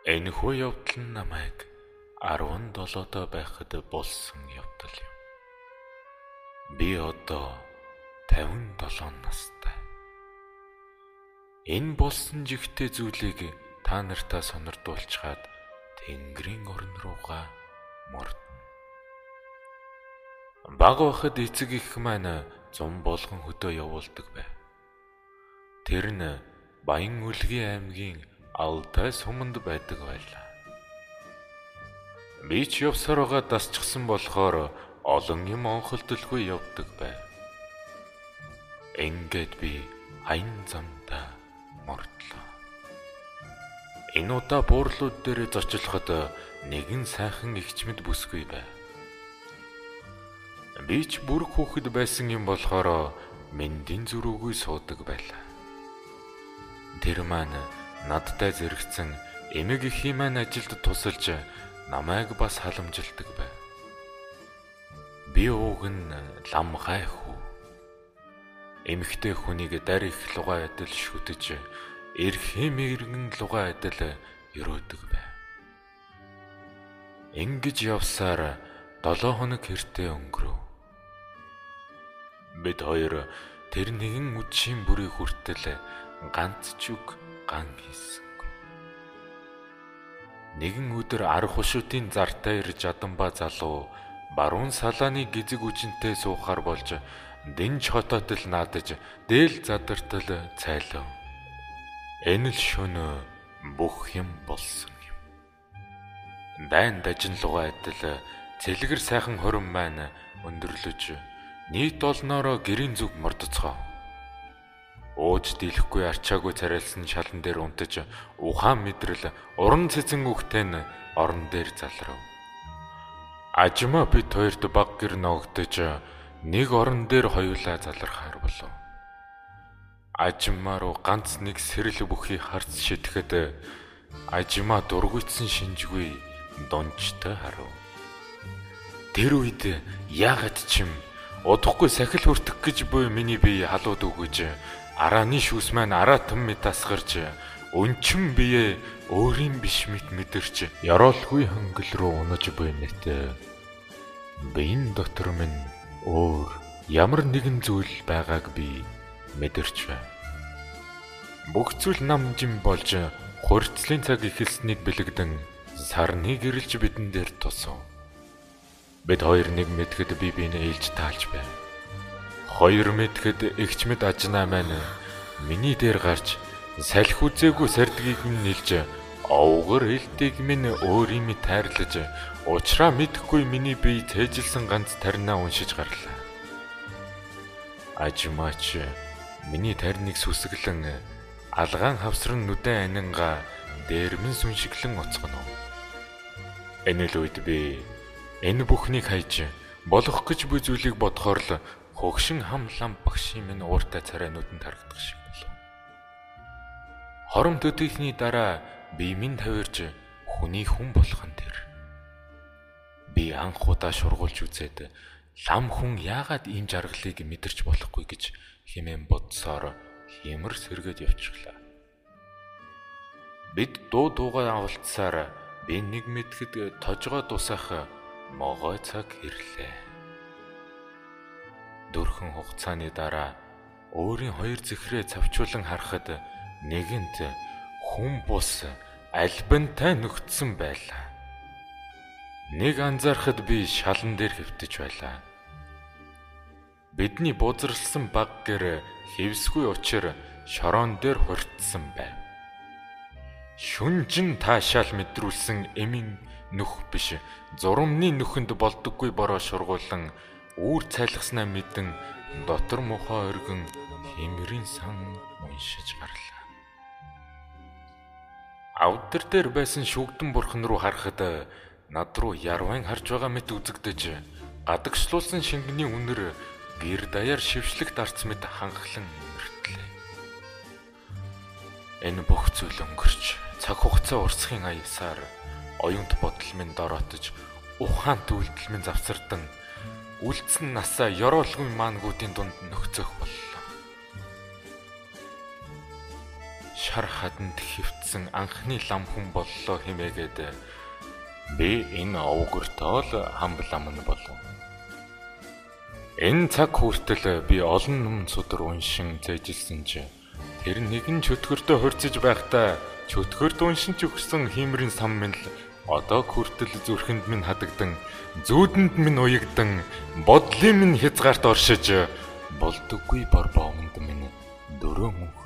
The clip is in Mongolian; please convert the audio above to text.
Энэхүү явдал нь намайг 17 доо байхад болсон явдал юм. Би одоо 57 настай. Энэ болсон жигтэй зүйлийг та нартаа сонирдуулчаад Тэнгэрийн орн руугаа мордно. Баг байхад эцэг их маань зам болгон хөдөө явуулдаг байв. Тэр нь Баян Үлгийн аймгийн Алтай суманд байдаг байлаа. Би ч явсаар байгаа дасчихсан болохоор олон юм онхолдолгүй явдаг байв. Ингээд би хайн замдаа мордлоо. Энэ удаа буурлууд дээр зочлоход нэгэн сайхан ихчмэд бүсгүй байв. Би ч бүрэг хүүхэд байсан юм болохоор мэндийн зүрүүгүй суудаг байлаа. Тэр маань надтай зэрэгцэн эмэг ихийн маань ажилд тусалж намайг бас халамжилдаг байв. Би ууг нь лам гай хүү. Эмэгтэй хүнийг дарь их лугай адил шүтэж эрх хэм иргэн лугай адил өрөөдөг байв. Ингэж явсаар 7 хоног хэртэ өнгөрөв. Бид хоёр тэр нэгэн үдшийн бүрийн хүртэл ганц ч үг ган хийсэнгүй. Нэгэн өдөр арга хушуудын зартаа ирж Аданба залуу баруун салааны гизэг үжинтэй суухаар болж дэнж хототол наадаж дээл задартал цайлав. Энэ л шөнө бүх юм болсон юм. Дайн дажин лугаа адил цэлгэр сайхан хорон маань өндөрлөж нийт олноороо гэрийн зүг мордоцгоо. Ууж дийлэхгүй арчаагүй царайлсан шалан дээр унтаж ухаан мэдрэл уран цэцэн үхтэй нь орон дээр залрав. Ажимаа бит хоёрт баг гэр ногдож нэг орон дээр хоёулаа залрахаар болов. Ажимаа руу ганц нэг сэрэл бүхий харц шитгэхэд ажимаа дургуйцсан шинжгүй дончтой харав. Тэр үед яагаад чим удахгүй сахил хүртэх гэж буй миний бие халууд өгөж Арааны шүүс маань аратан мэд тасгарч өнчин бие өөрийн биш мэт мэдэрч яроолгүй хөнгөл рүү унаж буй мэт. Биеийн дотор минь өөр ямар нэгэн зүйл байгааг би мэдэрч байна. Бүх зүйл нам жим болж хурцлын цаг ихэлснийг бэлэгдэн сарны гэрэлж бидэн дээр тусав. Бид хоёр нэг мэдхэд би биенээ ээлж таалж байна. Хоёр мэдхэд эгчмэд ажнаа маань миний дээр гарч салхи үзээгүй сардгийг минь нэлж овгор хэлтийг минь өөрийн мэд тайрлаж уучраа мэдхгүй миний бие цээжилсэн ганц тарнаа уншиж гарлаа. Ажмаач миний тарныг сүсгэлэн алгаан хавсран нүдэн анинга дээрмэн сүншиглэн уцгано. Энэ л үед би энэ бүхнийг хайж болох гэж буй зүйлийг бодохоор л хөгшин хамлам багшийн минь ууртай царайнууд нь тарагдах шиг болов. Хором төдийхний дараа би минь тавирж хүний хүн болох нь тэр. Би анх удаа шургуулж үзээд лам хүн яагаад ийм жаргалыг мэдэрч болохгүй гэж хэмээн бодсоор хэмэр сэргээд явчихлаа. Бид дуу дуугаа авалцсаар би нэг мэдхэд тожгоо дусах могой цаг ирлээ дөрхөн хугацааны дараа өөрийн хоёр зэхрээ цавчуулан харахад нэгэнт хүн бус альбантай нөхцсөн байлаа. Нэг анзаарахад би шалан дээр хөвтөж байлаа. Бидний бузралсан баг гэр хевсгүй учир шорон дээр хурцсан байв. Шүнжин таашаал мэдрүүлсэн эмийн нүх биш зурмны нүхэнд болдоггүй бороо шургуулan үүр цайлгаснаа мэдэн дотор мухаа өргөн химрийн сан уншиж гарлаа. Авдар дээр байсан шүгдэн бурхан руу харахад над руу ярвайн харж байгаа мэт үзэгдэж гадагшлуулсан шингэний үнэр гэр даяар шившлэгт арц мэт ханхлан мөртлээ. Энэ бүх зүйл өнгөрч цаг хугацаа урсахын аясаар оюунт бодол минь дороотож ухаант үйлдэл минь завсардан үлдсэн насаа ёроолгүй маангуудын дунд нөхцөх боллоо. шар хаданд хөвтсөн анхны лам хүн боллоо хэмээгээд би энэ овгортоо л хамблам нь болов. Энэ цаг хүртэл би олон ном судар уншин зэжилсэн чи тэр нэгэн чөтгөртөө хурцж байхдаа чөтгөрт уншин ч өгсөн хиймрийн сан минь л одоо хүртэл зүрхэнд минь хадагдан зүүдэнд минь уягдан бодлын минь хязгаарт оршиж болдоггүй бор боомонд минь дөрөө мөн хөлс